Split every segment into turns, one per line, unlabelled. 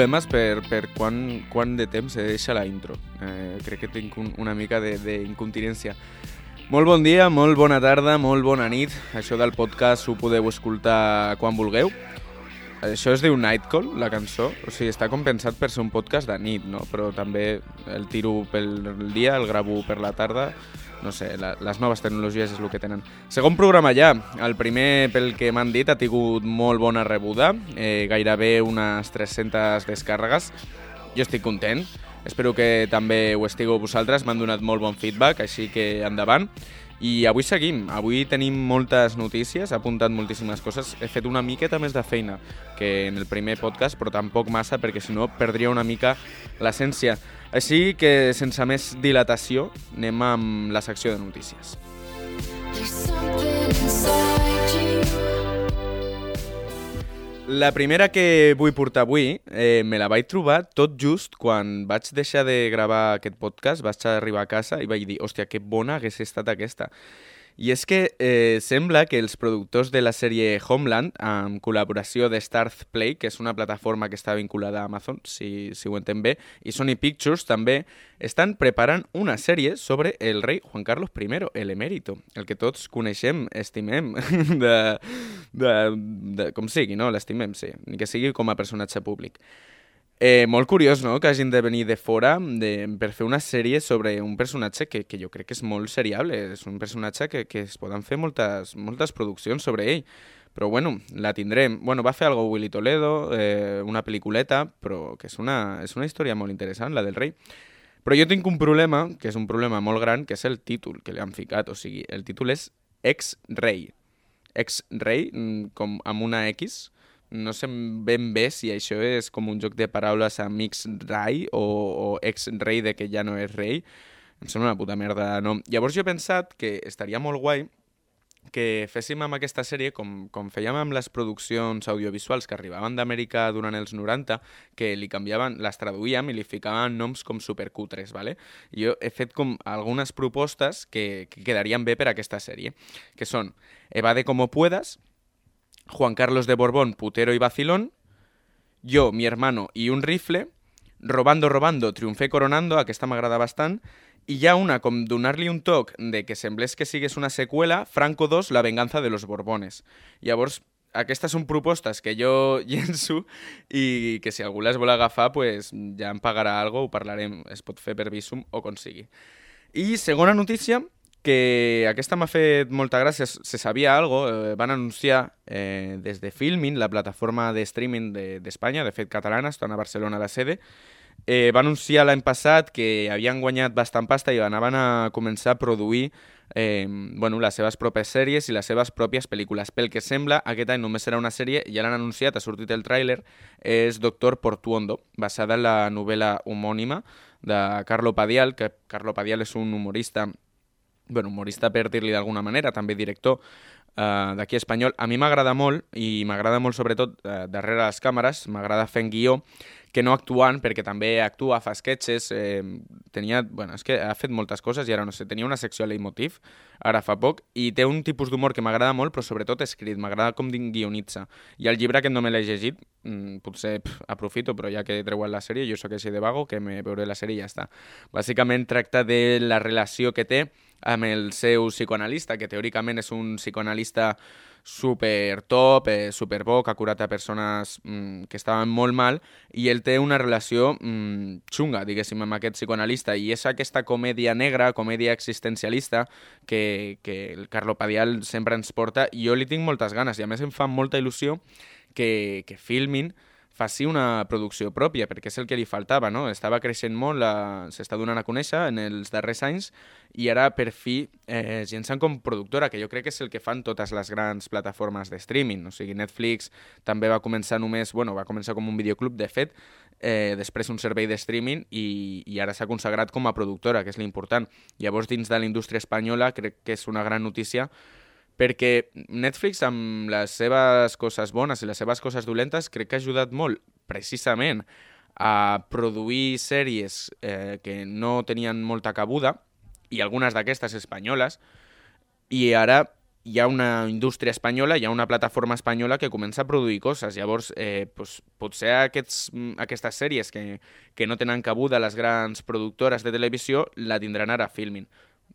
Problemes per, per quan, quan de temps se deixa la intro. Eh, crec que tinc un, una mica d'incontinència. Molt bon dia, molt bona tarda, molt bona nit. Això del podcast ho podeu escoltar quan vulgueu. Això es diu Nightcall, la cançó. O sigui, està compensat per ser un podcast de nit, no? Però també el tiro pel dia, el gravo per la tarda no sé, la, les noves tecnologies és el que tenen. Segon programa ja, el primer pel que m'han dit ha tingut molt bona rebuda, eh, gairebé unes 300 descàrregues. Jo estic content, espero que també ho estigueu vosaltres, m'han donat molt bon feedback, així que endavant. I avui seguim, avui tenim moltes notícies, ha apuntat moltíssimes coses, he fet una miqueta més de feina que en el primer podcast, però tampoc massa perquè si no perdria una mica l'essència. Així que, sense més dilatació, anem amb la secció de notícies. La primera que vull portar avui eh, me la vaig trobar tot just quan vaig deixar de gravar aquest podcast, vaig arribar a casa i vaig dir, hòstia, que bona hagués estat aquesta. I és que eh, sembla que els productors de la sèrie Homeland, amb col·laboració de Starz Play, que és una plataforma que està vinculada a Amazon, si, si ho entenc bé, i Sony Pictures també, estan preparant una sèrie sobre el rei Juan Carlos I, el emèrito, el que tots coneixem, estimem, de, de, de, com sigui, no? L'estimem, sí, ni que sigui com a personatge públic. Eh, molt curiós, no?, que hagin de venir de fora de, per fer una sèrie sobre un personatge que, que jo crec que és molt seriable. És un personatge que, que es poden fer moltes, moltes produccions sobre ell. Però bueno, la tindrem. Bueno, va fer algo Willy Toledo, eh, una pel·lículeta, però que és una, és una història molt interessant, la del rei. Però jo tinc un problema, que és un problema molt gran, que és el títol que li han ficat. O sigui, el títol és Ex-rei. Ex-rei, mm, com amb una X, no sé ben bé si això és com un joc de paraules amics rai o, o ex-rei de que ja no és rei. Em sembla una puta merda de nom. Llavors jo he pensat que estaria molt guai que féssim amb aquesta sèrie com, com fèiem amb les produccions audiovisuals que arribaven d'Amèrica durant els 90, que li canviaven, les traduïem i li ficaven noms com supercutres, ¿vale? Jo he fet com algunes propostes que, que quedarien bé per a aquesta sèrie, que són Evade como puedas, Juan Carlos de Borbón, putero y vacilón, yo, mi hermano y un rifle, Robando, robando, triomfé coronando, aquesta m'agrada bastant, i hi ha una com donar-li un toc de que semblés que sigués una seqüela, Franco 2, la venganza de los Borbones. Llavors, aquestes són propostes que jo llenço i que si algú les vol agafar, pues, ja em pagarà algo, ho parlarem, es pot fer per Visum o com sigui. I segona notícia, que aquesta m'ha fet molta gràcia, se sabia algo, eh, van anunciar eh, des de Filmin, la plataforma de streaming d'Espanya, de, de fet catalana, estan a Barcelona la sede, eh, va anunciar l'any passat que havien guanyat bastant pasta i anaven a començar a produir eh, bueno, les seves pròpies sèries i les seves pròpies pel·lícules. Pel que sembla, aquest any només serà una sèrie, ja l'han anunciat, ha sortit el tràiler, és Doctor Portuondo, basada en la novel·la homònima de Carlo Padial, que Carlo Padial és un humorista bueno, humorista per dir-li d'alguna manera, també director uh, d'aquí espanyol. A mi m'agrada molt, i m'agrada molt sobretot uh, darrere les càmeres, m'agrada fent guió, que no actuant, perquè també actua, fa sketches, eh, tenia, bueno, és que ha fet moltes coses i ara no sé, tenia una secció a Leitmotiv, ara fa poc, i té un tipus d'humor que m'agrada molt, però sobretot escrit, m'agrada com guionitza. I el llibre que no me l'he llegit, mm, potser pff, aprofito, però ja que treuen la sèrie, jo sóc així de vago, que me veuré la sèrie i ja està. Bàsicament tracta de la relació que té amb el seu psicoanalista, que teòricament és un psicoanalista super top, eh, super bo, que ha curat a persones mm, que estaven molt mal, i ell té una relació mm, xunga, diguéssim, amb aquest psicoanalista, i és aquesta comèdia negra, comèdia existencialista, que, que el Carlo Padial sempre ens porta, i jo li tinc moltes ganes, i a més em fa molta il·lusió que, que filmin faci una producció pròpia, perquè és el que li faltava, no? Estava creixent molt, la... s'està donant a conèixer en els darrers anys i ara per fi eh, es llencen com productora, que jo crec que és el que fan totes les grans plataformes de streaming. O sigui, Netflix també va començar només, bueno, va començar com un videoclub, de fet, eh, després un servei de streaming i, i ara s'ha consagrat com a productora, que és l'important. Llavors, dins de la indústria espanyola, crec que és una gran notícia perquè Netflix, amb les seves coses bones i les seves coses dolentes, crec que ha ajudat molt, precisament, a produir sèries eh, que no tenien molta cabuda, i algunes d'aquestes espanyoles, i ara hi ha una indústria espanyola, hi ha una plataforma espanyola que comença a produir coses. Llavors, eh, pues, potser aquests, aquestes sèries que, que no tenen cabuda a les grans productores de televisió la tindran ara Filmin.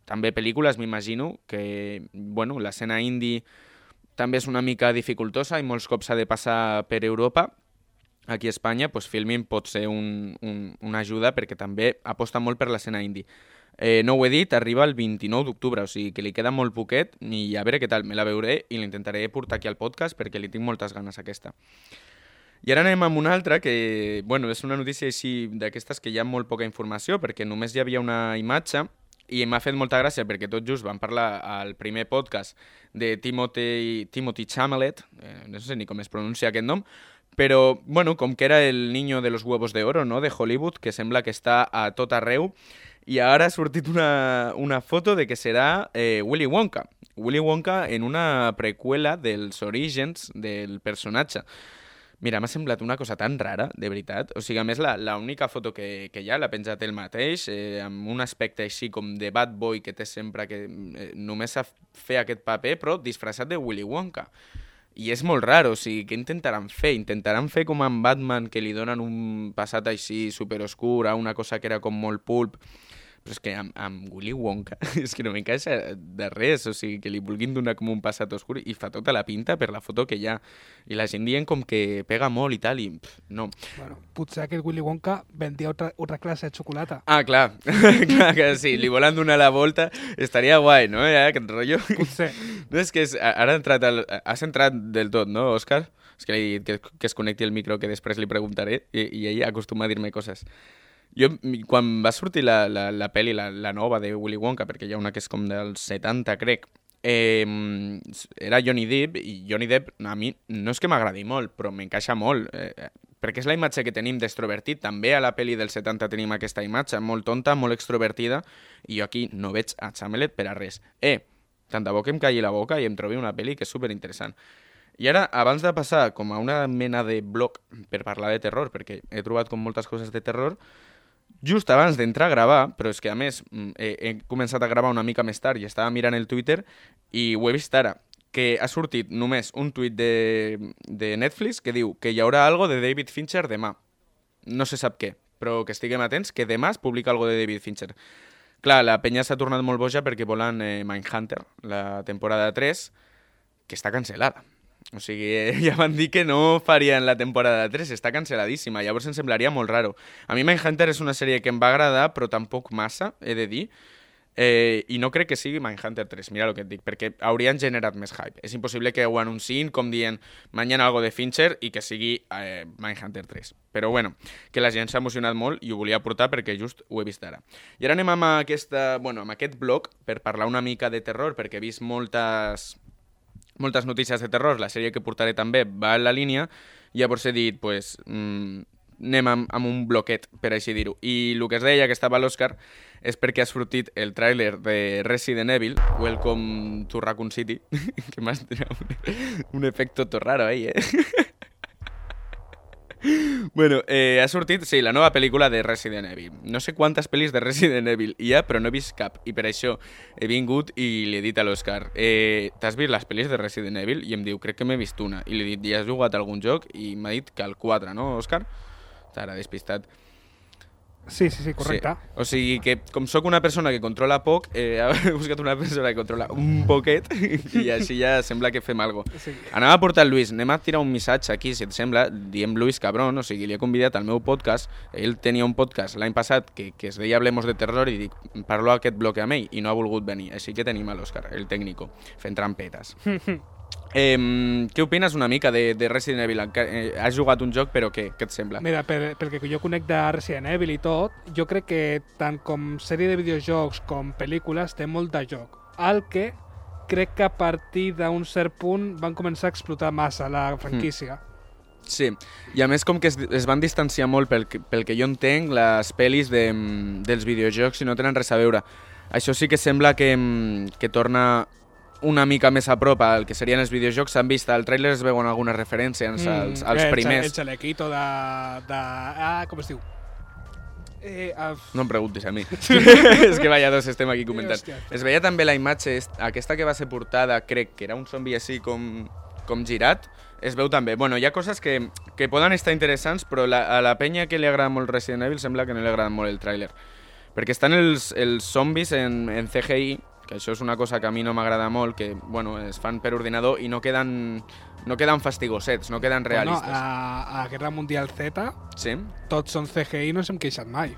També pel·lícules, m'imagino, que bueno, l'escena indie també és una mica dificultosa i molts cops s'ha de passar per Europa. Aquí a Espanya, pues, Filmin pot ser un, un, una ajuda perquè també aposta molt per l'escena indie. Eh, no ho he dit, arriba el 29 d'octubre, o sigui que li queda molt poquet i a veure què tal, me la veuré i l'intentaré portar aquí al podcast perquè li tinc moltes ganes aquesta. I ara anem amb una altra que, bueno, és una notícia així d'aquestes que hi ha molt poca informació perquè només hi havia una imatge i m'ha fet molta gràcia perquè tot just vam parlar al primer podcast de Timothy, Timothy Chalamet, eh, no sé ni com es pronuncia aquest nom, però, bueno, com que era el niño de los huevos de oro, no?, de Hollywood, que sembla que està a tot arreu, i ara ha sortit una, una foto de que serà eh, Willy Wonka. Willy Wonka en una preqüela dels orígens del personatge. Mira, m'ha semblat una cosa tan rara, de veritat. O sigui, a més, la, la única foto que, que hi ha l'ha penjat ell mateix, eh, amb un aspecte així com de bad boy que té sempre, que eh, només sap fer aquest paper, però disfressat de Willy Wonka. I és molt raro, o sigui, què intentaran fer? Intentaran fer com amb Batman, que li donen un passat així superoscur, a una cosa que era com molt pulp, però és que amb, amb Willy Wonka és que no m'encaixa de res, o sigui, que li vulguin donar com un passat oscur i fa tota la pinta per la foto que hi ha. I la gent dient com que pega molt i tal, i pff, no.
Bueno, potser aquest Willy Wonka vendria otra, otra clase de xocolata.
Ah, clar, clar que sí, li volen donar la volta, estaria guai, no? Ja, aquest rotllo.
Potser.
No, és que és, ara ha entrat, el, has entrat del tot, no, Òscar? És que li he dit que, que es connecti el micro, que després li preguntaré, i, i ell acostuma a dir-me coses. Jo, quan va sortir la, la, la pel·li, la, la nova de Willy Wonka, perquè hi ha una que és com dels 70, crec, eh, era Johnny Depp, i Johnny Depp a mi no és que m'agradi molt, però m'encaixa molt, eh, perquè és la imatge que tenim d'extrovertit. També a la pel·li del 70 tenim aquesta imatge, molt tonta, molt extrovertida, i jo aquí no veig a Chamelet per a res. Eh, tant de bo que em calli la boca i em trobi una pel·li que és superinteressant. I ara, abans de passar com a una mena de blog per parlar de terror, perquè he trobat com moltes coses de terror, just abans d'entrar a gravar, però és que a més mm, he, he començat a gravar una mica més tard i estava mirant el Twitter i ho he vist ara, que ha sortit només un tuit de, de Netflix que diu que hi haurà algo de David Fincher demà. No se sap què, però que estiguem atents que demà es publica algo de David Fincher. Clar, la penya s'ha tornat molt boja perquè volen eh, Mindhunter, la temporada 3, que està cancel·lada. O sigui, ja van dir que no farien la temporada 3, està cancel·ladíssima, llavors em semblaria molt raro. A mi Mindhunter és una sèrie que em va agradar, però tampoc massa, he de dir, eh, i no crec que sigui Mindhunter 3, mira el que et dic, perquè haurien generat més hype. És impossible que ho anunciïn com dient mañana algo de Fincher i que sigui eh, Mindhunter 3. Però bueno, que la gent s'ha emocionat molt i ho volia portar perquè just ho he vist ara. I ara anem amb, aquesta, bueno, amb aquest blog per parlar una mica de terror, perquè he vist moltes, moltes notícies de terror, la sèrie que portaré també va en la línia, llavors he dit, pues, mm, anem amb, amb un bloquet, per així dir-ho. I el que es deia que estava a l'Oscar és perquè ha sortit el tràiler de Resident Evil, Welcome to Raccoon City, que m'has tirat un, un efecto tot raro ahí, eh? Bueno, eh, ha sortit, sí, la nova pel·lícula de Resident Evil. No sé quantes pel·lis de Resident Evil hi ha, però no he vist cap. I per això he vingut i li he dit a l'Òscar eh, t'has vist les pel·lis de Resident Evil? I em diu, crec que m'he vist una. I li he dit, i has jugat algun joc? I m'ha dit que el 4, no, Òscar? T'ara despistat.
Sí, sí, sí, correcte.
Sí. O sigui que, com sóc una persona que controla poc, eh, he buscat una persona que controla un poquet i així ja sembla que fem alguna cosa.
Sí.
Anem a portar el Lluís, anem a tirar un missatge aquí, si et sembla, diem Lluís Cabron, o sigui, li he convidat al meu podcast, ell tenia un podcast l'any passat que, que es deia Hablemos de Terror i dic, parlo aquest bloc amb ell i no ha volgut venir, així que tenim a l'Òscar, el tècnico, fent trampetes. Eh, què opines una mica de, de Resident Evil? Eh, has jugat un joc, però què? Què et sembla?
Mira, per, pel que jo conec de Resident Evil i tot, jo crec que tant com sèrie de videojocs com pel·lícules té molt de joc. El que crec que a partir d'un cert punt van començar a explotar massa la franquícia.
Sí, i a més com que es, es van distanciar molt pel, que- pel que jo entenc les pel·lis de, mm, dels videojocs i no tenen res a veure. Això sí que sembla que, mm, que torna una mica més a prop al que serien els videojocs. S'han vist, al tràiler es veuen algunes referències als, als
eh, el,
primers.
El xalequito de, de... Ah, com es diu? Eh, uh,
No em preguntis a mi. és que vaya dos estem aquí comentant.
Hòstia.
Es veia també la imatge, est- aquesta que va ser portada, crec que era un zombi així com, com girat, es veu també. Bueno, hi ha coses que, que poden estar interessants, però la, a la penya que li agrada molt Resident Evil sembla que no li agrada molt el tràiler. Perquè estan els, els zombis en, en CGI, que això és una cosa que a mi no m'agrada molt, que bueno, es fan per ordinador i no queden, no queden fastigosets, no queden
bueno,
realistes.
a, a Guerra Mundial Z
Sí?
tots són CGI i no s'hem queixat mai.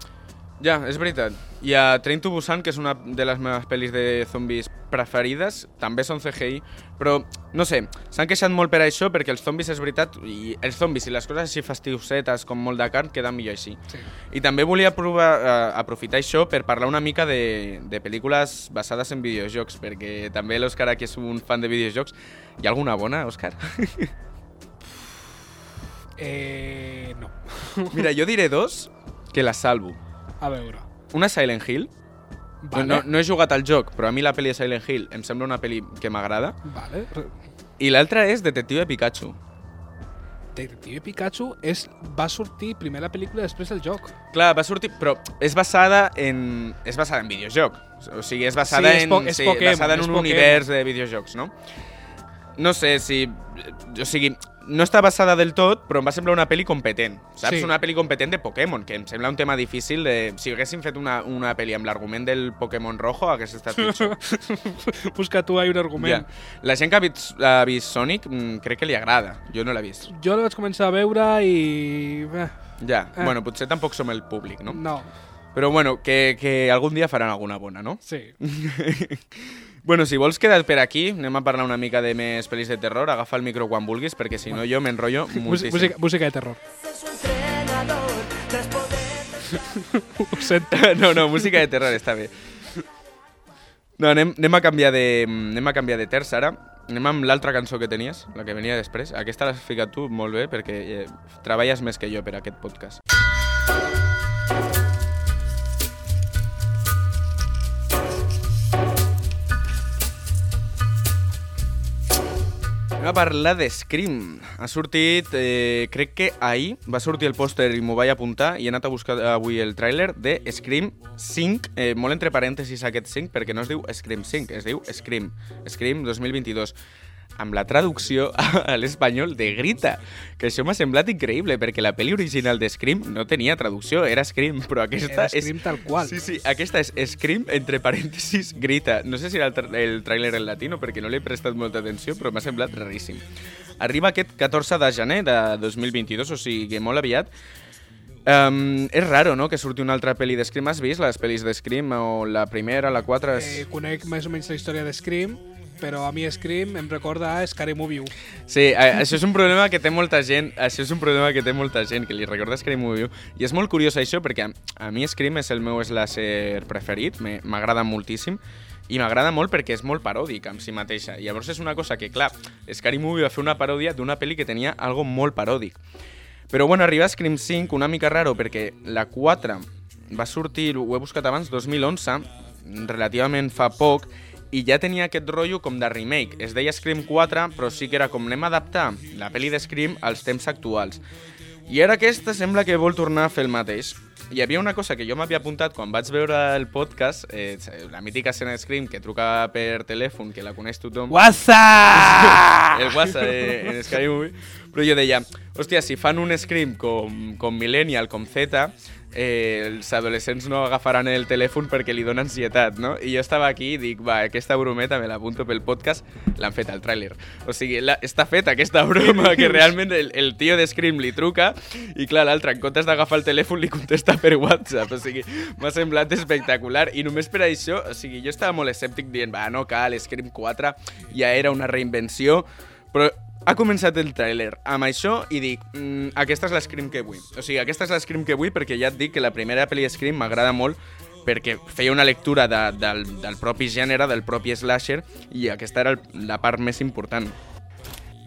Ja, és veritat. I a Train to Busan, que és una de les meves pel·lis de zombis preferides, també són CGI, però, no sé, s'han queixat molt per això, perquè els zombis, és veritat, i els zombis i les coses així fastiosetes, com molt de carn, queden millor així.
Sí.
I també volia provar, eh, aprofitar això per parlar una mica de, de pel·lícules basades en videojocs, perquè també l'Òscar aquí és un fan de videojocs. Hi ha alguna bona, Òscar?
Eh, no.
Mira, jo diré dos que les salvo.
A veure.
Una Silent Hill,
Vale.
No, no he jugat al joc, però a mi la pel·li de Silent Hill em sembla una pel·li que m'agrada.
Vale.
I l'altra és Detective Pikachu.
Detective Pikachu és, va sortir primer la pel·lícula després el joc.
Clar, va sortir, però és basada en és basada en videojoc. O sigui, és basada
Sí, és
en
és
sí,
Pokémon,
basada en un
Pokémon.
univers de videojocs, no? No sé si o sigui, no està basada del tot, però em va semblar una pel·li competent. Saps?
Sí.
Una pel·li competent de Pokémon, que em sembla un tema difícil de... Si haguéssim fet una, una pel·li amb l'argument del Pokémon rojo, hagués estat pitjor.
Busca tu ahí un argument.
Ja. La gent que ha vist, ha vist Sonic mm, crec que li agrada. Jo no l'he vist.
Jo la vaig començar a veure i... Eh,
Ja,
Eh.
bueno, potser tampoc som el públic, no?
no,
Però bueno, que, que algun dia faran alguna bona, no?
sí.
Bueno, si vols quedar per aquí, anem a parlar una mica de més pel·lis de terror, agafa el micro quan vulguis, perquè si no jo m'enrotllo moltíssim.
música, música de terror. Ho sento.
no, no, música de terror està bé. No, anem, anem, a canviar de, anem a canviar de terç ara. Anem amb l'altra cançó que tenies, la que venia després. Aquesta l'has ficat tu molt bé perquè eh, treballes més que jo per aquest podcast. A parlar de Scream. Ha sortit, eh, crec que ahir va sortir el pòster i m'ho vaig apuntar i he anat a buscar avui el tràiler de Scream 5, eh, molt entre parèntesis aquest 5 perquè no es diu Scream 5, es diu Scream, Scream 2022 amb la traducció a l'espanyol de Grita, que això m'ha semblat increïble, perquè la pel·li original de Scream no tenia traducció, era Scream, però aquesta
Era Scream
és...
tal qual.
Sí, sí, aquesta és Scream, entre parèntesis, Grita. No sé si era el, tra- el tràiler en latino, perquè no li he prestat molta atenció, però m'ha semblat raríssim. Arriba aquest 14 de gener de 2022, o sigui que molt aviat. Um, és raro, no?, que surti una altra pel·li de Scream. Has vist les pel·lis de Scream? O la primera, la 4... És...
Eh, conec més o menys la història de Scream, però a mi Scream em recorda a Scary Movie 1.
Sí, això és un problema que té molta gent, això és un problema que té molta gent, que li recorda Scream Movie 1. I és molt curiós això, perquè a, mi Scream és el meu slasher preferit, m'agrada moltíssim, i m'agrada molt perquè és molt paròdic amb si mateixa. I llavors és una cosa que, clar, Scary Movie va fer una paròdia d'una pel·li que tenia algo molt paròdic. Però bueno, arriba a Scream 5 una mica raro perquè la 4 va sortir, ho he buscat abans, 2011, relativament fa poc, i ja tenia aquest rotllo com de remake. Es deia Scream 4, però sí que era com anem a adaptar la pel·li de Scream als temps actuals. I ara aquesta sembla que vol tornar a fer el mateix. Hi havia una cosa que jo m'havia apuntat quan vaig veure el podcast, eh, la mítica escena de Scream que truca per telèfon, que la coneix tothom.
WhatsApp!
el WhatsApp eh, en Sky Movie. Però jo deia, hòstia, si fan un Scream com, com Millennial, com Z, eh, els adolescents no agafaran el telèfon perquè li dona ansietat, no? I jo estava aquí i dic, va, aquesta brometa me l'apunto pel podcast, l'han fet al tràiler. O sigui, la, està feta aquesta broma que realment el, el tio de Scream li truca i clar, l'altre, en comptes d'agafar el telèfon, li contesta per WhatsApp. O sigui, m'ha semblat espectacular. I només per això, o sigui, jo estava molt escèptic dient, va, no cal, Scream 4 ja era una reinvenció, però ha començat el tràiler amb això i dic, mm, aquesta és l'Scream que vull. O sigui, aquesta és l'Scream que vull perquè ja et dic que la primera pel·li Scream m'agrada molt perquè feia una lectura de, del, del propi gènere, del propi slasher, i aquesta era el, la part més important.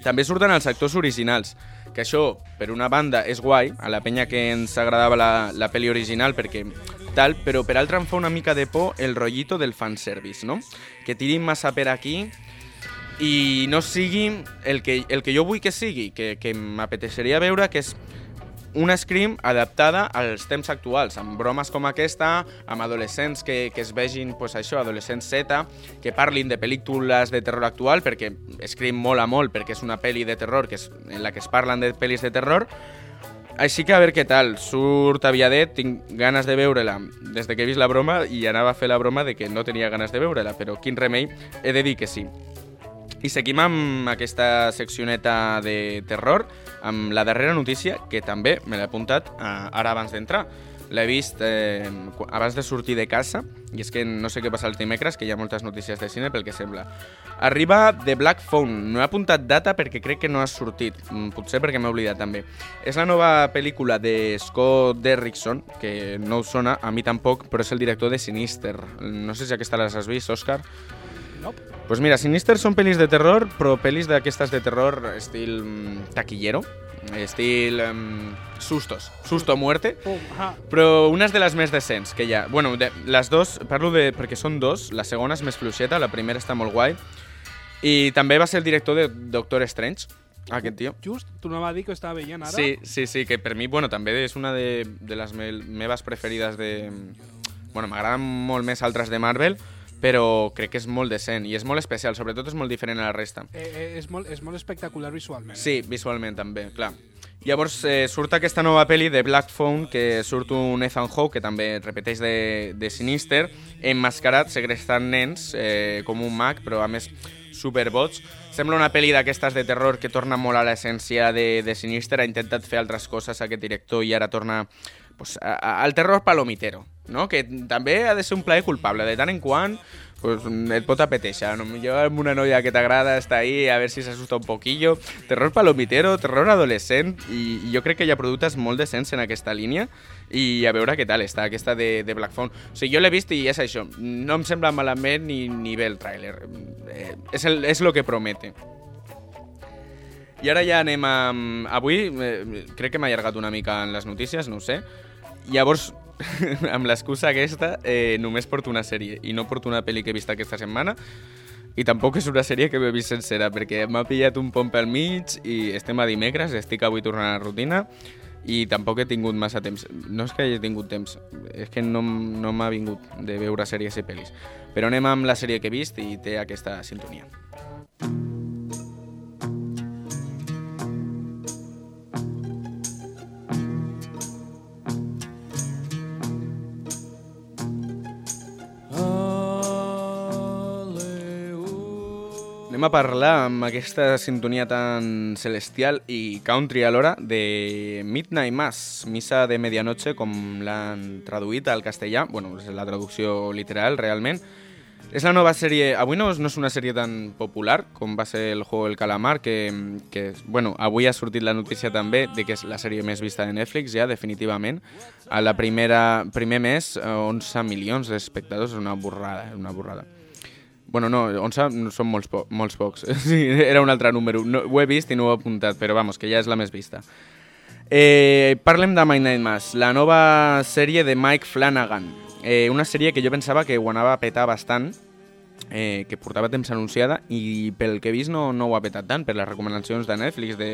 També surten els actors originals, que això, per una banda, és guai, a la penya que ens agradava la, la pel·li original, perquè tal, però per altra em fa una mica de por el rollito del fanservice, no? Que tirin massa per aquí i no sigui el que, el que jo vull que sigui, que, que m'apeteixeria veure, que és una Scream adaptada als temps actuals, amb bromes com aquesta, amb adolescents que, que es vegin, pues això, adolescents Z, que parlin de pel·lícules de terror actual, perquè Scream mola molt, perquè és una pel·li de terror que és, en la que es parlen de pel·lis de terror, així que a veure què tal, surt aviadet, tinc ganes de veure-la. Des de que he vist la broma i anava a fer la broma de que no tenia ganes de veure-la, però quin remei, he de dir que sí. I seguim amb aquesta seccioneta de terror, amb la darrera notícia, que també me l'he apuntat eh, ara abans d'entrar. L'he vist eh, abans de sortir de casa, i és que no sé què passa el dimecres, que hi ha moltes notícies de cine, pel que sembla. Arriba The Black Phone. No he apuntat data perquè crec que no ha sortit, mm, potser perquè m'he oblidat també. És la nova pel·lícula de Scott Derrickson, que no us sona, a mi tampoc, però és el director de Sinister. No sé si aquesta les has vist, Òscar.
Nope.
Pues mira, Sinister són pel·lis de terror, però pel·lis d'aquestes de terror estil mm, taquillero, estil mm, sustos, susto a muerte,
Pum, ah,
però unes de les més decents que ha. Bueno, de, les dos, parlo de... perquè són dos, la segona és més fluixeta, la primera està molt guai, i també va ser el director de Doctor Strange, aquest tio.
just, tu no va dir que ho estava veient ara?
Sí, sí, sí, que per mi, bueno, també és una de, de les me meves preferides de... Bueno, m'agraden molt més altres de Marvel, però crec que és molt decent i és molt especial, sobretot és molt diferent a la resta.
Eh, eh, és, molt, és molt espectacular visualment. eh?
Sí, visualment també, clar. Llavors eh, surt aquesta nova pel·li de Black Phone, que surt un Ethan Hawke, que també repeteix de, de Sinister, emmascarat, segrestant nens, eh, com un mag, però a més superbots. Sembla una pel·li d'aquestes de terror que torna molt a l'essència de, de Sinister, ha intentat fer altres coses aquest director i ara torna pues, a, a, al terror palomitero, no? que també ha de ser un plaer culpable. De tant en quant pues, et pot apeteixar. No? Jo amb una noia que t'agrada està ahí a veure si s'assusta un poquillo. Terror palomitero, terror adolescent, i, i jo crec que hi ha productes molt decents en aquesta línia i a veure què tal està aquesta de, de Black Phone. O sigui, jo l'he vist i és això. No em sembla malament ni, ni bé el tràiler. Eh, és, el, és lo que promete. I ara ja anem a... Avui eh, crec que m'ha allargat una mica en les notícies, no ho sé. Llavors, amb l'excusa aquesta, eh, només porto una sèrie i no porto una pel·li que he vist aquesta setmana i tampoc és una sèrie que m'he vist sencera perquè m'ha pillat un pont pel mig i estem a dimecres, estic avui tornant a la rutina i tampoc he tingut massa temps. No és que hagi tingut temps, és que no, no m'ha vingut de veure sèries i pel·lis. Però anem amb la sèrie que he vist i té aquesta sintonia. Anem a parlar amb aquesta sintonia tan celestial i country alhora de Midnight Mass, Missa de Medianoche, com l'han traduït al castellà. Bueno, és la traducció literal, realment. És la nova sèrie... Avui no, no és una sèrie tan popular com va ser el Juego del Calamar, que, que bueno, avui ha sortit la notícia també de que és la sèrie més vista de Netflix, ja, definitivament. A la primera, primer mes, eh, 11 milions d'espectadors, és una borrada, una borrada. Bueno, no, 11 no són molts, po molts pocs. Sí, era un altre número. No, ho he vist i no ho he apuntat, però vamos, que ja és la més vista. Eh, parlem de My Night Mass, la nova sèrie de Mike Flanagan. Eh, una sèrie que jo pensava que ho anava a petar bastant, eh, que portava temps anunciada i pel que he vist no, no ho ha petat tant, per les recomanacions de Netflix, de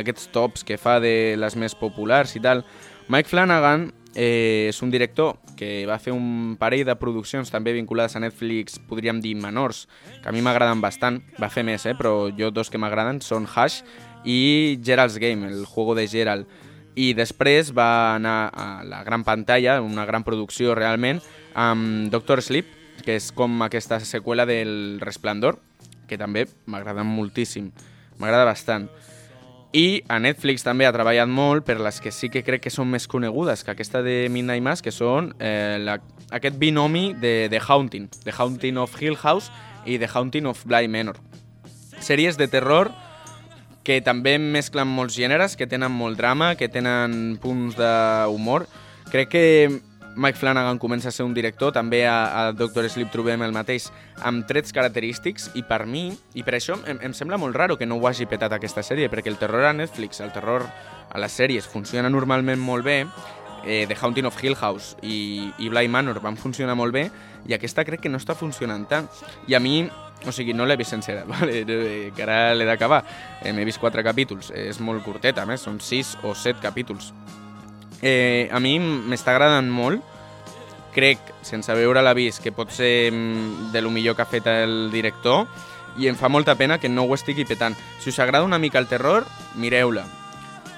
aquests tops que fa de les més populars i tal. Mike Flanagan eh, és un director que va fer un parell de produccions també vinculades a Netflix, podríem dir menors, que a mi m'agraden bastant. Va fer més, eh, però jo dos que m'agraden són Hash i Gerald's Game, el juego de Gerald. i després va anar a la gran pantalla, una gran producció realment, amb Doctor Sleep, que és com aquesta seqüela del Resplendor, que també m'agrada moltíssim, m'agrada bastant. I a Netflix també ha treballat molt per les que sí que crec que són més conegudes que aquesta de Midnight Mass, que són eh, la, aquest binomi de The Haunting, The Haunting of Hill House i The Haunting of Bly Manor. Sèries de terror que també mesclen molts gèneres, que tenen molt drama, que tenen punts d'humor. Crec que Mike Flanagan comença a ser un director, també a, a Doctor Sleep trobem el mateix, amb trets característics, i per mi, i per això em, em sembla molt raro que no ho hagi petat aquesta sèrie, perquè el terror a Netflix, el terror a les sèries funciona normalment molt bé, eh, The Haunting of Hill House i, i Bly Manor van funcionar molt bé, i aquesta crec que no està funcionant tant. I a mi, o sigui, no l'he vist sencera, vale? Que ara l'he d'acabar. Eh, M'he vist quatre capítols, eh, és molt curteta, a més, són sis o set capítols. Eh, a mi m'està agradant molt, crec, sense veure-la vist, que pot ser mm, de lo millor que ha fet el director, i em fa molta pena que no ho estigui petant. Si us agrada una mica el terror, mireu-la.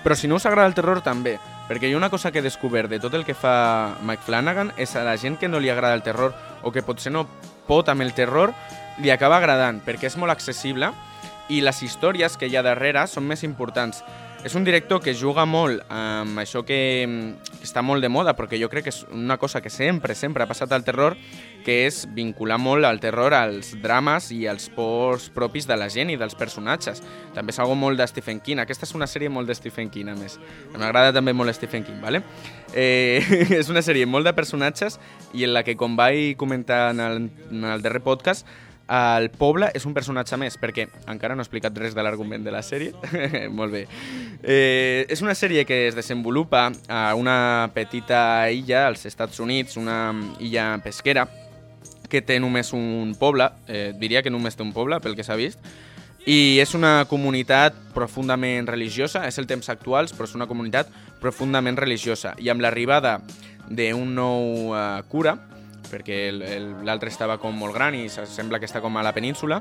Però si no us agrada el terror, també. Perquè hi ha una cosa que he descobert de tot el que fa Mike Flanagan és a la gent que no li agrada el terror o que potser no pot amb el terror, li acaba agradant perquè és molt accessible i les històries que hi ha darrere són més importants. És un director que juga molt amb això que mm, està molt de moda, perquè jo crec que és una cosa que sempre, sempre ha passat al terror, que és vincular molt el terror als drames i als pors propis de la gent i dels personatges. També és algo molt de Stephen King. Aquesta és una sèrie molt de Stephen King, a més. M'agrada també molt Stephen King, ¿vale? Eh, és una sèrie molt de personatges i en la que, com vaig comentar en el, en el darrer podcast, el poble és un personatge més, perquè encara no he explicat res de l'argument de la sèrie. Molt bé. Eh, és una sèrie que es desenvolupa a una petita illa als Estats Units, una illa pesquera, que té només un poble, eh, diria que només té un poble, pel que s'ha vist, i és una comunitat profundament religiosa, és el temps actuals, però és una comunitat profundament religiosa. I amb l'arribada d'un nou eh, cura, perquè l'altre estava com molt gran i se- sembla que està com a la península,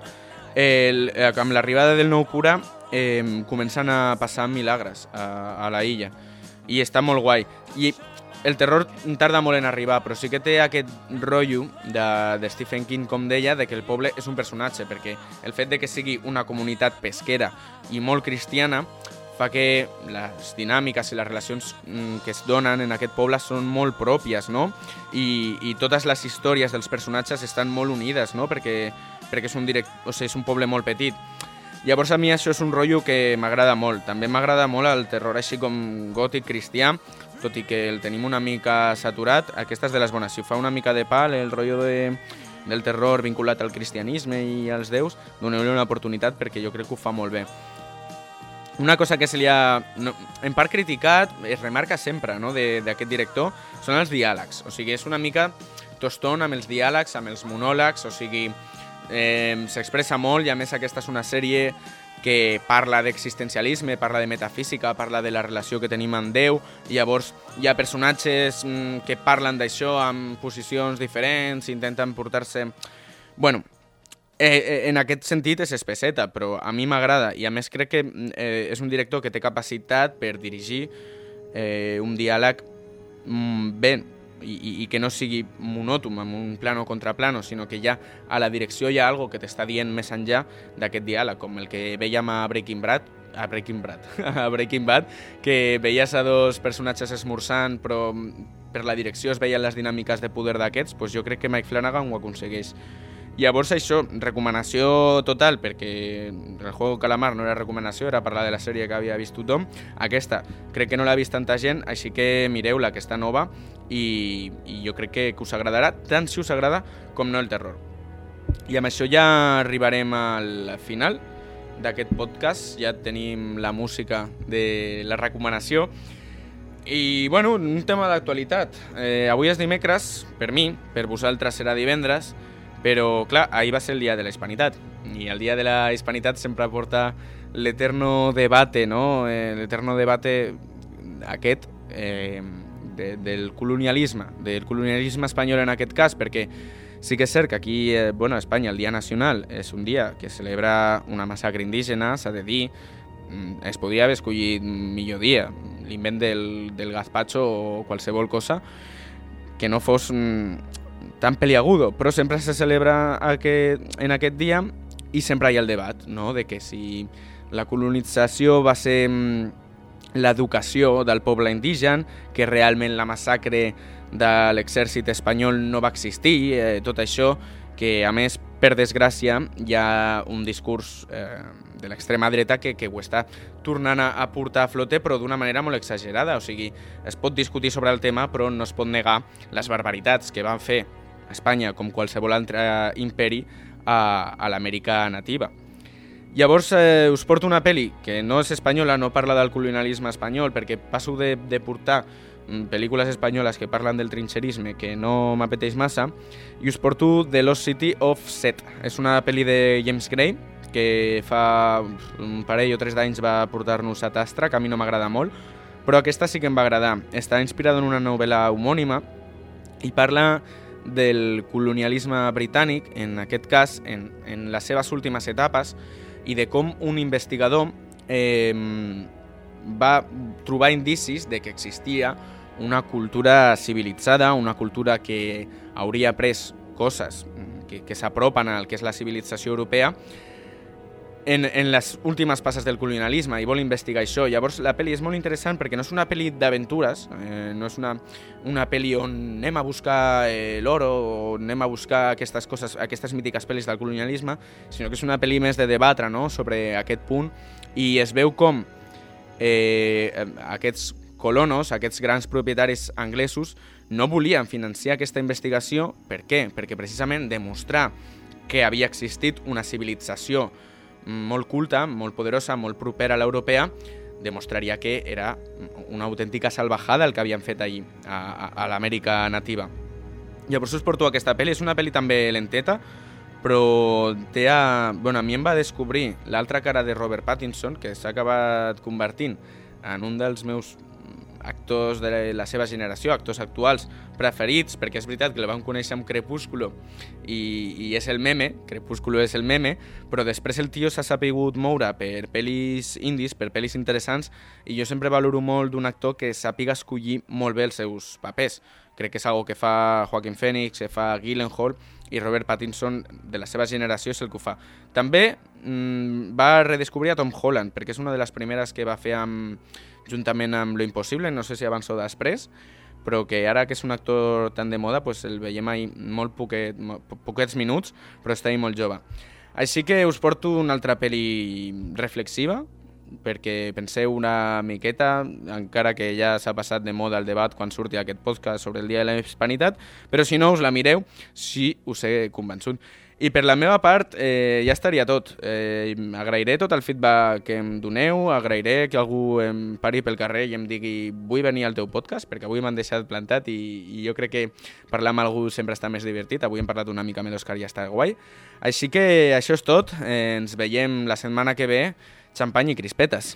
el, eh, amb l'arribada del nou cura eh, comencen a passar milagres a, a la illa i està molt guai. I el terror tarda molt en arribar, però sí que té aquest rotllo de, de Stephen King, com deia, de que el poble és un personatge, perquè el fet de que sigui una comunitat pesquera i molt cristiana fa que les dinàmiques i les relacions mm, que es donen en aquest poble són molt pròpies, no? I, i totes les històries dels personatges estan molt unides, no? Perquè, perquè és, un direct... o sigui, és un poble molt petit. Llavors a mi això és un rotllo que m'agrada molt. També m'agrada molt el terror així com gòtic cristià, tot i que el tenim una mica saturat. Aquesta és de les bones. Si fa una mica de pal, el rotllo de, del terror vinculat al cristianisme i als déus, doneu-li una oportunitat perquè jo crec que ho fa molt bé. Una cosa que se li ha, no, en part criticat, es remarca sempre no, d'aquest director, són els diàlegs. O sigui, és una mica toston amb els diàlegs, amb els monòlegs, o sigui, eh, s'expressa molt i a més aquesta és una sèrie que parla d'existencialisme, parla de metafísica, parla de la relació que tenim amb Déu, i llavors hi ha personatges mm, que parlen d'això amb posicions diferents, intenten portar-se... Bueno, eh, eh, en aquest sentit és espesseta, però a mi m'agrada, i a més crec que mm, eh, és un director que té capacitat per dirigir eh, un diàleg mm, i, i, i que no sigui monòtom amb un plano contra plano, sinó que ja a la direcció hi ha algo que t'està dient més enllà d'aquest diàleg, com el que veiem a Breaking Bad, a Breaking Bad, a Breaking Bad, que veies a dos personatges esmorzant, però mm, per la direcció es veien les dinàmiques de poder d'aquests, doncs jo crec que Mike Flanagan ho aconsegueix. Llavors això, recomanació total, perquè el juego Calamar no era recomanació, era parlar de la sèrie que havia vist tothom. Aquesta crec que no l'ha vist tanta gent, així que mireu-la, que està nova, i, i jo crec que, que us agradarà, tant si us agrada com no el terror. I amb això ja arribarem al final d'aquest podcast, ja tenim la música de la recomanació. I, bueno, un tema d'actualitat. Eh, avui és dimecres, per mi, per vosaltres serà divendres, però, clar, ahir va ser el dia de la hispanitat. I el dia de la hispanitat sempre porta l'eterno debate, no? Eh, l'eterno debate aquest eh, de, del colonialisme, del colonialisme espanyol en aquest cas, perquè sí que és cert que aquí, eh, bueno, a Espanya, el Dia Nacional és un dia que celebra una massacre indígena, s'ha de dir, mm, es podria haver escollit millor dia, l'invent del, del gazpacho o qualsevol cosa que no fos mm, tan peliagudo, però sempre se celebra aquest, en aquest dia i sempre hi ha el debat, no?, de que si la colonització va ser mm, l'educació del poble indígen, que realment la massacre de l'exèrcit espanyol no va existir, eh, tot això, que a més, per desgràcia, hi ha un discurs eh, de l'extrema dreta que, que ho està tornant a, a portar a flote, però d'una manera molt exagerada. O sigui, es pot discutir sobre el tema, però no es pot negar les barbaritats que van fer Espanya, com qualsevol altre imperi, a, a l'Amèrica nativa. Llavors eh, us porto una pel·li que no és espanyola, no parla del colonialisme espanyol, perquè passo de, de portar mm, pel·lícules espanyoles que parlen del trinxerisme que no m'apeteix massa, i us porto The Lost City of Set. És una pel·li de James Gray, que fa un parell o tres d'anys va portar-nos a Tastra, que a mi no m'agrada molt, però aquesta sí que em va agradar. Està inspirada en una novel·la homònima i parla del colonialisme britànic, en aquest cas, en, en les seves últimes etapes, i de com un investigador eh, va trobar indicis de que existia una cultura civilitzada, una cultura que hauria pres coses que, que s'apropen al que és la civilització europea en, en les últimes passes del colonialisme i vol investigar això. Llavors la pel·li és molt interessant perquè no és una pel·li d'aventures, eh, no és una, una pel·li on anem a buscar eh, l'oro o anem a buscar aquestes coses, aquestes mítiques pel·lis del colonialisme, sinó que és una pel·li més de debatre no? sobre aquest punt i es veu com eh, aquests colonos, aquests grans propietaris anglesos, no volien financiar aquesta investigació. Per què? Perquè precisament demostrar que havia existit una civilització molt culta, molt poderosa, molt propera a l'europea, demostraria que era una autèntica salvajada el que havien fet allí, a, a, a l'Amèrica nativa. Llavors us porto aquesta pel·li, és una pel·li també lenteta, però té a... Bueno, a mi em va descobrir l'altra cara de Robert Pattinson, que s'ha acabat convertint en un dels meus actors de la seva generació, actors actuals preferits, perquè és veritat que el vam conèixer amb Crepúsculo i, i és el meme, Crepúsculo és el meme, però després el tio s'ha sapigut moure per pel·lis indis, per pel·lis interessants, i jo sempre valoro molt d'un actor que sàpiga escollir molt bé els seus papers. Crec que és algo que fa Joaquin Phoenix, que fa Gyllenhaal, i Robert Pattinson, de la seva generació, és el que ho fa. També mmm, va redescobrir a Tom Holland, perquè és una de les primeres que va fer amb juntament amb Lo Impossible, no sé si abans o després, però que ara que és un actor tan de moda, pues el veiem ahí molt poquet, poquets minuts, però està ahí molt jove. Així que us porto una altra pel·li reflexiva, perquè penseu una miqueta, encara que ja s'ha passat de moda el debat quan surti aquest podcast sobre el Dia de la Hispanitat, però si no us la mireu, si us he convençut. I per la meva part eh, ja estaria tot. Eh, agrairé tot el feedback que em doneu, agrairé que algú em pari pel carrer i em digui vull venir al teu podcast, perquè avui m'han deixat plantat i, i jo crec que parlar amb algú sempre està més divertit. Avui hem parlat una mica amb l'Òscar i ja està guai. Així que això és tot. Eh, ens veiem la setmana que ve. Xampany i crispetes.